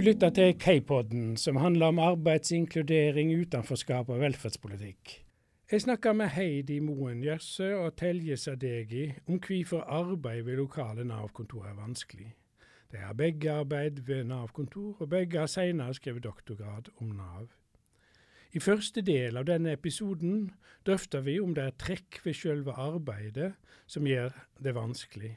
Du lytter til K-podden, som handler om arbeidsinkludering, utenforskap og velferdspolitikk. Jeg snakker med Heidi Moen Gjørsø og Telje Sadegi om hvorfor arbeid ved lokale Nav-kontor er vanskelig. De har begge arbeid ved Nav-kontor, og begge har senere skrevet doktorgrad om Nav. I første del av denne episoden drøfter vi om det er trekk ved selve arbeidet som gjør det vanskelig.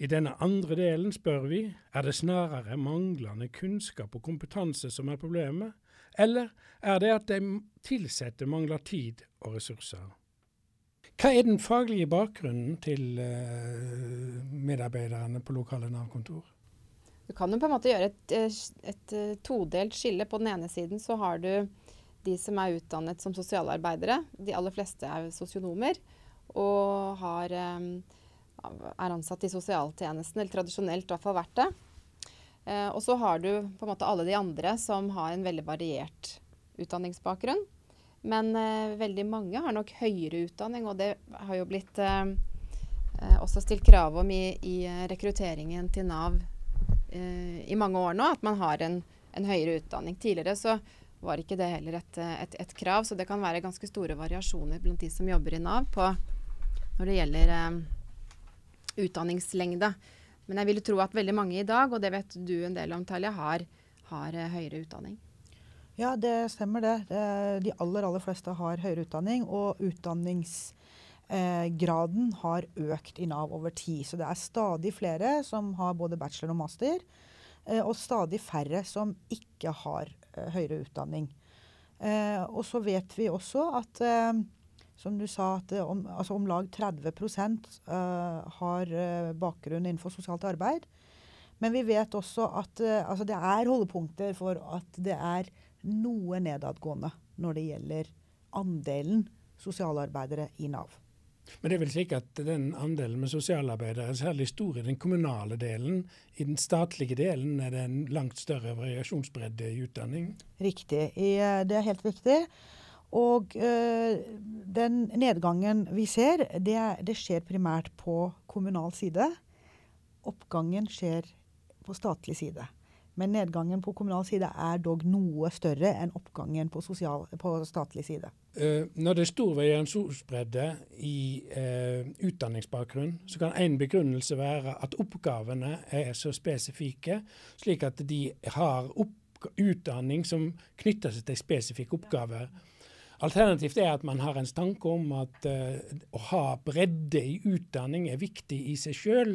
I denne andre delen spør vi er det snarere manglende kunnskap og kompetanse som er problemet, eller er det at de ansatte mangler tid og ressurser? Hva er den faglige bakgrunnen til uh, medarbeiderne på lokale Nav-kontor? Du kan jo på en måte gjøre et, et, et, todelt skille. På den ene siden så har du de som er utdannet som sosialarbeidere. De aller fleste er sosionomer og har er ansatt i sosialtjenesten, eller tradisjonelt i hvert fall vært det. Eh, og så har du på en måte alle de andre som har en veldig variert utdanningsbakgrunn. Men eh, veldig mange har nok høyere utdanning, og det har jo blitt eh, eh også stilt krav om i, i eh, rekrutteringen til Nav eh, i mange år nå, at man har en, en, høyere utdanning. Tidligere så var ikke det heller et, et, et, krav, så det kan være ganske store variasjoner blant de som jobber i Nav på når det gjelder utdanningslengde. Men jeg vil tro at veldig mange i dag, og det vet du en del om, Talia, har, har uh, høyere utdanning. Ja, det stemmer det. De aller, aller fleste har høyere utdanning. Og utdanningsgraden eh, har økt i Nav over tid. Så det er stadig flere som har både bachelor og master. Eh, og stadig færre som ikke har eh, høyere utdanning. Eh, og så vet vi også at eh, som du sa, at om, altså om lag 30 uh, har uh, bakgrunn innenfor sosialt arbeid. Men vi vet også at uh, altså det er holdepunkter for at det er noe nedadgående når det gjelder andelen sosialarbeidere i Nav. Men det er vel slik at den andelen med sosialarbeidere er særlig stor i den kommunale delen. I den statlige delen er det en langt større variasjonsbredde i utdanning? Riktig. I, det er helt riktig. Og øh, den nedgangen vi ser, det, det, skjer primært på kommunal side. Oppgangen skjer på statlig side. Men nedgangen på kommunal side er dog noe større enn oppgangen på, sosial, på statlig side. Uh, når det er stor variasjonsbredde i eh, utdanningsbakgrunn, så kan en begrunnelse være at oppgavene er så spesifikke, slik at de har utdanning som knytter seg til spesifikke oppgaver. Alternativt er at man har en tanke om at uh, å ha bredde i utdanning er viktig i seg sjøl,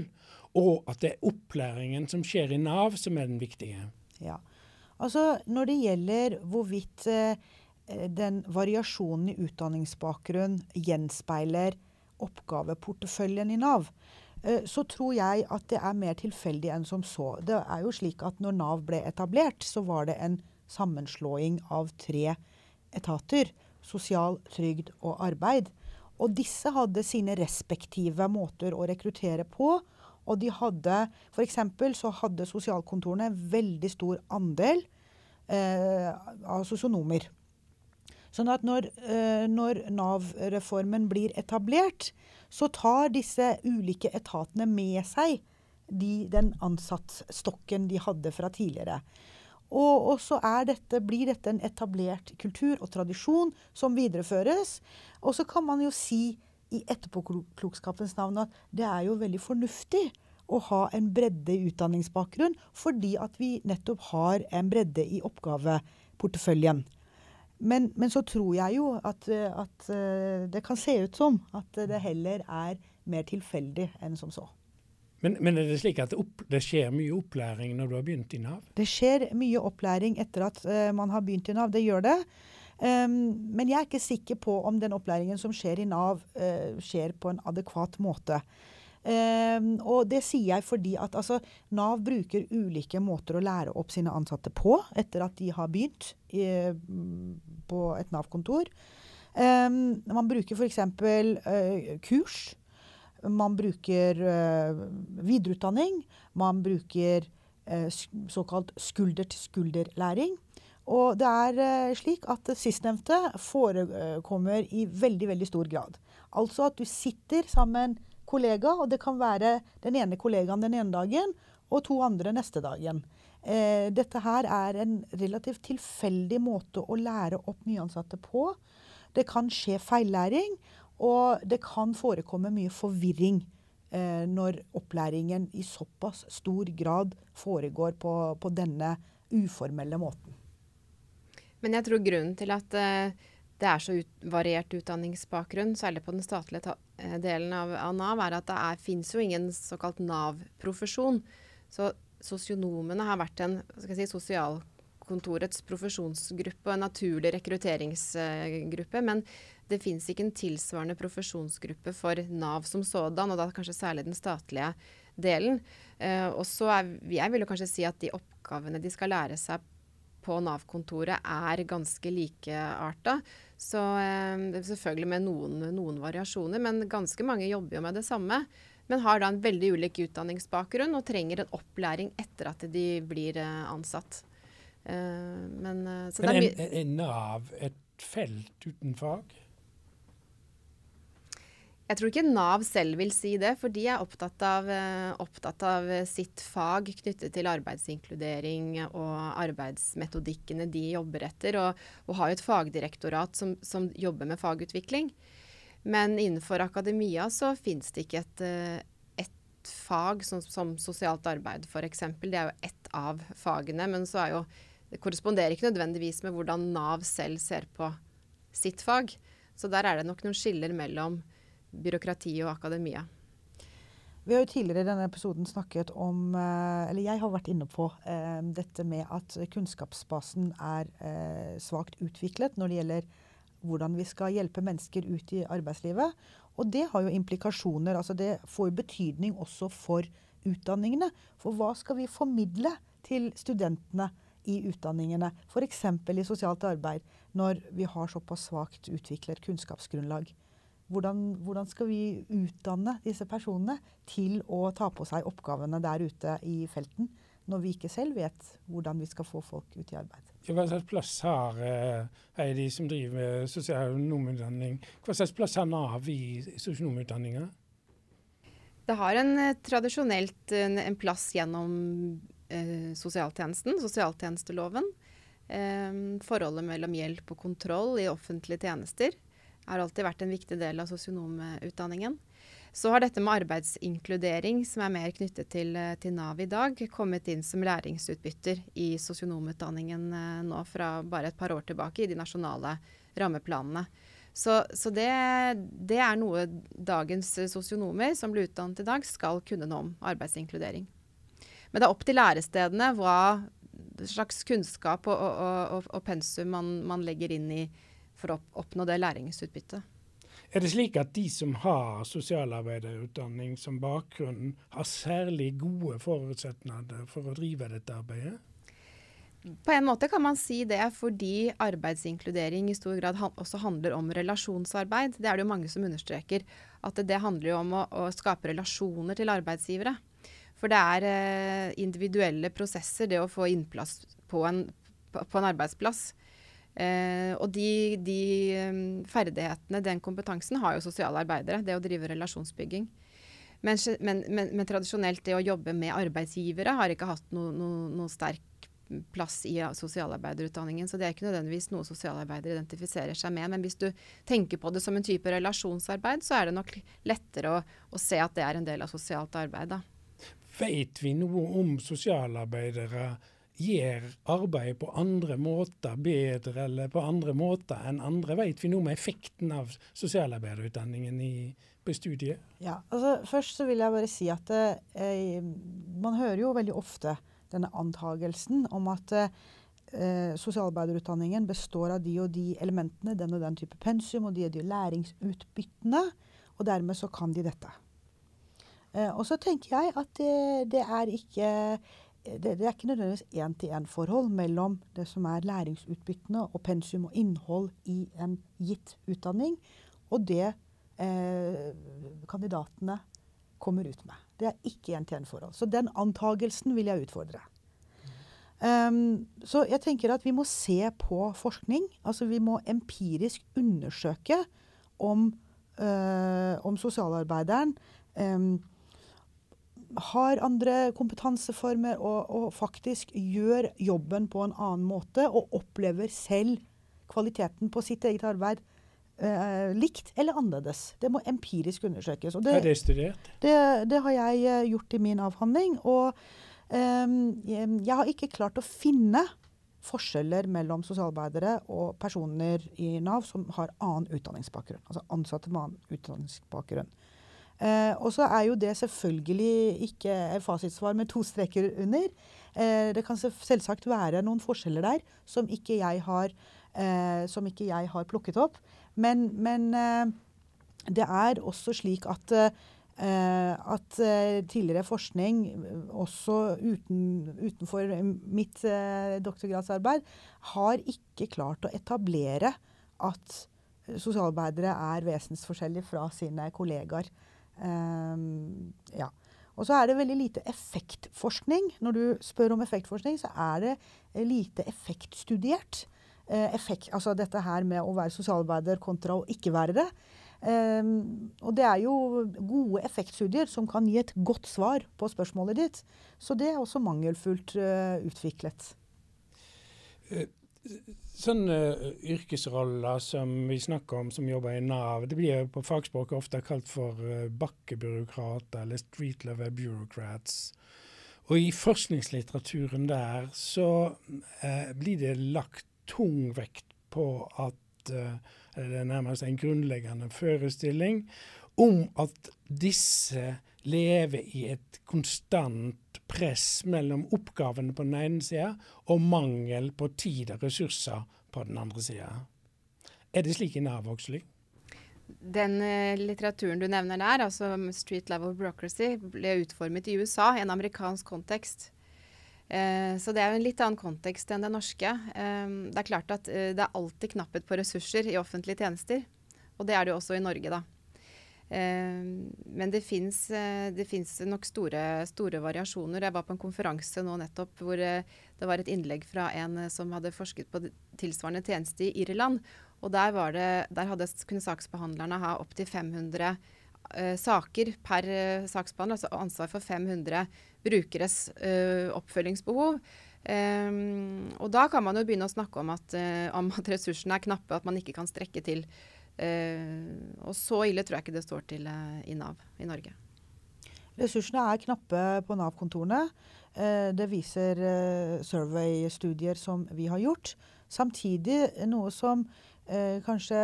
og at det er opplæringen som skjer i Nav som er den viktige. Ja, altså Når det gjelder hvorvidt uh, den variasjonen i utdanningsbakgrunn gjenspeiler oppgaveporteføljen i Nav, uh, så tror jeg at det er mer tilfeldig enn som så. Det er jo slik at når Nav ble etablert, så var det en sammenslåing av tre etater sosial trygd og arbeid. Og disse hadde sine respektive måter å rekruttere på. Og de hadde F.eks. så hadde sosialkontorene veldig stor andel eh, av sosionomer. Sånn at når, eh, når Nav-reformen blir etablert, så tar disse ulike etatene med seg de, den ansattstokken de hadde fra tidligere. Og, og så dette, blir dette en etablert kultur og tradisjon som videreføres. Og så kan man jo si i etterpåklokskapens navn at det er jo veldig fornuftig å ha en bredde i utdanningsbakgrunn, fordi at vi nettopp har en bredde i oppgaveporteføljen. Men, men så tror jeg jo at, at eh, det kan se ut som at det heller er mer tilfeldig enn som så. Men, men, er det slik at det, opp, det, skjer mye opplæring når du har begynt i Nav? Det skjer mye opplæring etter at uh, man har begynt i Nav. Det gjør det. Um, men jeg er ikke sikker på om den opplæringen som skjer i Nav, uh, skjer på en adekvat måte. Um, og det sier jeg fordi at altså, Nav bruker ulike måter å lære opp sine ansatte på etter at de har begynt i, på et Nav-kontor. Um, man bruker f.eks. Uh, kurs man bruker uh, videreutdanning. Man bruker uh, såkalt skulder-til-skulder-læring. Og det er uh, slik at sistnevnte forekommer i veldig, veldig stor grad. Altså at du sitter sammen med en kollega, og det kan være den ene kollegaen den ene dagen og to andre neste dagen. eh, dette her er en relativt tilfeldig måte å lære opp nyansatte på. Det kan skje feillæring, og det kan forekomme mye forvirring eh, når opplæringen i såpass stor grad foregår på, på, denne uformelle måten. Men jeg tror grunnen til at eh, det er så ut, variert utdanningsbakgrunn, særlig på den statlige eh, delen av, av, Nav, er at det er, finnes jo ingen såkalt Nav-profesjon. Så sosionomene har vært en si, sosialkontorets profesjonsgruppe og en naturlig rekrutteringsgruppe. Men det fins ikke en tilsvarende profesjonsgruppe for Nav som sådan, og da kanskje særlig den statlige delen. Eh, og så Jeg vil jo kanskje si at de oppgavene de skal lære seg på Nav-kontoret er ganske likearta. Så eh, selvfølgelig med noen, noen, variasjoner, men ganske mange jobber jo med det samme. Men har da en veldig ulik utdanningsbakgrunn og trenger en opplæring etter at de blir eh, ansatt. Eh, men, så men er, er Nav et felt uten fag? Jeg tror ikke Nav selv vil si det, for de er opptatt av, eh, opptatt av, sitt fag knyttet til arbeidsinkludering og arbeidsmetodikkene de jobber etter, og, og har jo et fagdirektorat som, som, jobber med fagutvikling. Men innenfor akademia så finnes det ikke et, eh, et fag som, som, sosialt arbeid f.eks. Det er jo ett av fagene, men så er jo, det korresponderer ikke nødvendigvis med hvordan Nav selv ser på sitt fag. Så der er det nok noen skiller mellom byråkrati og akademia. Vi har jo tidligere i denne episoden snakket om, eh, eller jeg har vært inne på, eh, dette med at kunnskapsbasen er eh, svakt utviklet når det gjelder hvordan vi skal hjelpe mennesker ut i arbeidslivet. Og det har jo implikasjoner. altså Det får betydning også for utdanningene. For hva skal vi formidle til studentene i utdanningene, f.eks. i sosialt arbeid, når vi har såpass svakt utviklet kunnskapsgrunnlag? Hvordan, hvordan, skal vi utdanne disse personene til å ta på seg oppgavene der ute i felten, når vi ikke selv vet hvordan vi skal få folk ut i arbeid? Hva slags plass har eh, de som driver sosionomutdanning, hva slags plass har Nav i sosionomutdanninga? Det har en, eh, tradisjonelt en, en, plass gjennom eh, sosialtjenesten, sosialtjenesteloven. Eh, forholdet mellom hjelp og kontroll i offentlige tjenester har alltid vært en viktig del av sosionomutdanningen. Så har dette med arbeidsinkludering, som er mer knyttet til, eh, til Nav i dag, kommet inn som læringsutbytter i sosionomutdanningen eh, nå fra bare et par år tilbake i de nasjonale rammeplanene. Så, så det, det, er noe dagens sosionomer som blir utdannet i dag, skal kunne noe om arbeidsinkludering. Men det er opp til lærestedene hva slags kunnskap og, og, og, og pensum man, man legger inn i, for å oppnå det læringsutbyttet. Er det slik at de som har sosialarbeiderutdanning som bakgrunn, har særlig gode forutsetninger for å drive dette arbeidet? På en måte kan man si det, fordi arbeidsinkludering i stor grad også handler om relasjonsarbeid. Det er det jo mange som understreker. At det handler om å, å skape relasjoner til arbeidsgivere. For det er eh, individuelle prosesser, det å få innplass på en, på, en arbeidsplass. Eh, og de, de, um, ferdighetene, den kompetansen, har jo sosiale arbeidere. Det å drive relasjonsbygging. Men, men, men, men, tradisjonelt det å jobbe med arbeidsgivere har ikke hatt noe no, no sterk plass i sosialarbeiderutdanningen. Så det er ikke nødvendigvis noe sosialarbeidere identifiserer seg med. Men hvis du tenker på det som en type relasjonsarbeid, så er det nok lettere å, å se at det er en del av sosialt arbeid. Da. Vet vi noe om sosialarbeidere gjør arbeidet på andre måter bedre eller på andre måter enn andre? Vet vi noe om effekten av sosialarbeiderutdanningen i, på studiet? Ja, altså Først så vil jeg bare si at eh, man hører jo veldig ofte denne antagelsen om at eh, sosialarbeiderutdanningen består av de og de elementene, den og den type pensum og de og de læringsutbyttene, og dermed så kan de dette. Eh, og så tenker jeg at det, det er ikke det, det, er ikke nødvendigvis én-til-én-forhold mellom det som er læringsutbyttende og pensum og innhold i en gitt utdanning, og det eh, kandidatene kommer ut med. Det er ikke én-til-én-forhold. Så den antagelsen vil jeg utfordre. Um, så jeg tenker at vi må se på forskning. Altså vi må empirisk undersøke om, uh, om sosialarbeideren um, har andre kompetanseformer og, og, faktisk gjør jobben på en annen måte og opplever selv kvaliteten på sitt eget arbeid eh, likt eller annerledes. Det må empirisk undersøkes. Det, er det studert? Det, det, har jeg eh, gjort i min avhandling. Og eh, jeg har ikke klart å finne forskjeller mellom sosialarbeidere og personer i Nav som har annen utdanningsbakgrunn. Altså ansatte med annen utdanningsbakgrunn. Eh, og så er jo det selvfølgelig ikke fasitsvar med to streker under. Eh, det kan selvsagt være noen forskjeller der som ikke jeg har, eh, ikke jeg har plukket opp. Men, men eh, det er også slik at Eh, at eh, tidligere forskning, også uten, utenfor mitt doktorgradsarbeid, har ikke klart å etablere at sosialarbeidere er vesensforskjellige fra sine kollegaer. Ja. Og så er det veldig lite effektforskning. Når du spør om effektforskning, så er det lite effektstudert. effekt, altså dette her med å være sosialarbeider kontra å ikke være det. Um, og det er jo gode effektstudier som kan gi et godt svar på spørsmålet ditt. Så det er også mangelfullt uh, utviklet. Sånne uh, yrkesroller som vi snakker om som jobber i Nav, det blir på fagspråket ofte kalt for bakkebyråkrater eller street level bureaucrats. Og i forskningslitteraturen der så blir det lagt tung vekt på at det er nærmest en grunnleggende forestilling om at disse lever i et konstant press mellom oppgavene på den ene sida og mangel på tid og ressurser på den andre sida. Er det slik i Nav også? Den uh, litteraturen du nevner der, altså Street Level Bureaucracy, ble utformet i USA, i en amerikansk kontekst. Eh, så det er jo en litt annen kontekst enn det norske. Eh, det er klart at eh, det er alltid knapphet på ressurser i offentlige tjenester. Og det er det jo også i Norge, da. Men det fins nok store, store, variasjoner. Jeg var på en konferanse nå nettopp hvor det var et innlegg fra en som hadde forsket på tilsvarende tjeneste i Irland. Og der, det, der hadde, kunne saksbehandlerne ha opptil 500 uh, saker per uh, saksbehandler, altså ansvar for 500 brukeres uh, oppfølgingsbehov. Um, og da kan man jo begynne å snakke om at, om at ressursene er knappe, at man ikke kan strekke til. Og så ille tror jeg ikke det står til i Nav i Norge. Ressursene er knappe på Nav-kontorene. det viser survey-studier som vi har gjort. Samtidig noe som kanskje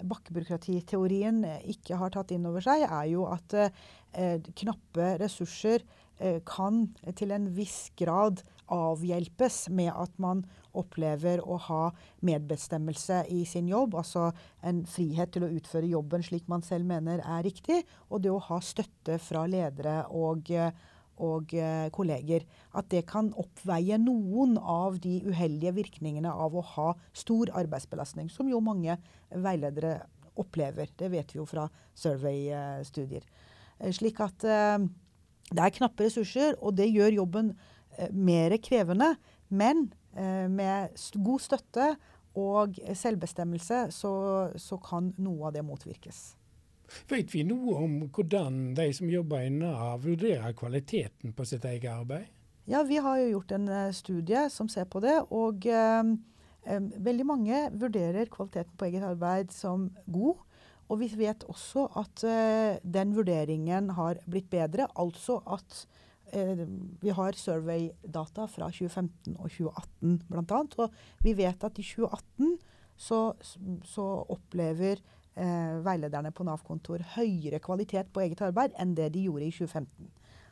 bakkebyråkratiteorien ikke har tatt inn over seg, er jo at knappe ressurser kan til en viss grad avhjelpes med at man opplever å ha medbestemmelse i sin jobb. Altså en frihet til å utføre jobben slik man selv mener er riktig. Og det å ha støtte fra ledere og og eh, kolleger. At det kan oppveie noen av de uheldige virkningene av å ha stor arbeidsbelastning, som jo mange veiledere opplever. Det vet vi jo fra survey-studier. Eh, slik at eh, det er knappe ressurser, og det gjør jobben mer krevende. Men med god støtte og selvbestemmelse så, så kan noe av det motvirkes. Vet vi noe om hvordan de som jobber i Nav, vurderer kvaliteten på sitt eget arbeid? Ja, vi har jo gjort en uh, studie som ser på det. Og um, veldig mange vurderer kvaliteten på eget arbeid som god. Og vi vet også at eh, den vurderingen har blitt bedre. Altså at vi har survey-data fra 2015 og 2018 bl.a. Og vi vet at i 2018 så, så opplever eh, veilederne på Nav-kontor høyere kvalitet på eget arbeid enn det de gjorde i 2015.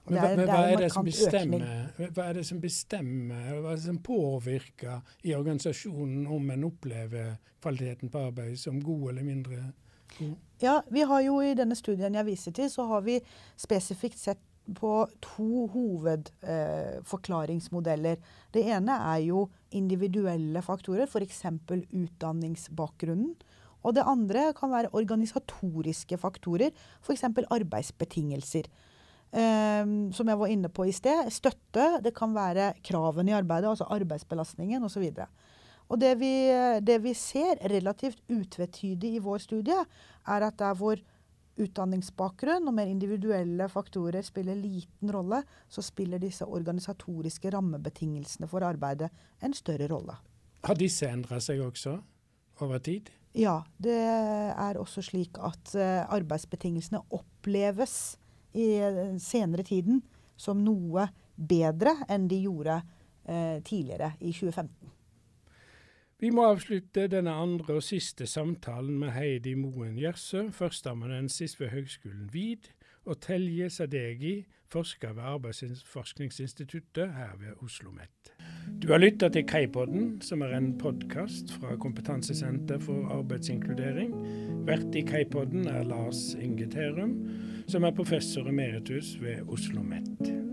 Men hva, men hva, er det som bestemmer, hva er det som bestemmer, hva er det som påvirker i organisasjonen om en opplever kvaliteten på arbeid som god eller mindre god? Ja, vi har jo I denne studien jeg viser til, så har vi spesifikt sett på to hovedforklaringsmodeller. Det ene er jo individuelle faktorer, f.eks. utdanningsbakgrunnen. Og det andre kan være organisatoriske faktorer, f.eks. arbeidsbetingelser. Um, som jeg var inne på i sted. Støtte. Det kan være kravene i arbeidet, altså arbeidsbelastningen osv. Og det vi, det vi ser relativt utvetydig i vår studie, er at der hvor utdanningsbakgrunn og mer individuelle faktorer spiller liten rolle, så spiller disse organisatoriske rammebetingelsene for arbeidet en større rolle. Har disse endra seg også over tid? Ja, det er også slik at uh, arbeidsbetingelsene oppleves i senere tiden som noe bedre enn de gjorde uh, tidligere, i 2015. Vi må avslutte denne andre og siste samtalen med Heidi Moen Gjersø, førsteamanuensis ved Høgskolen VID, og Telje Sadegi, forsker ved Arbeidsforskningsinstituttet her ved Oslo OsloMet. Du har lytta til Kaipodden, som er en podkast fra Kompetansesenter for arbeidsinkludering. Vert i Kaipodden er Lars Inge Terum, som er professor emeritus ved Oslo OsloMet.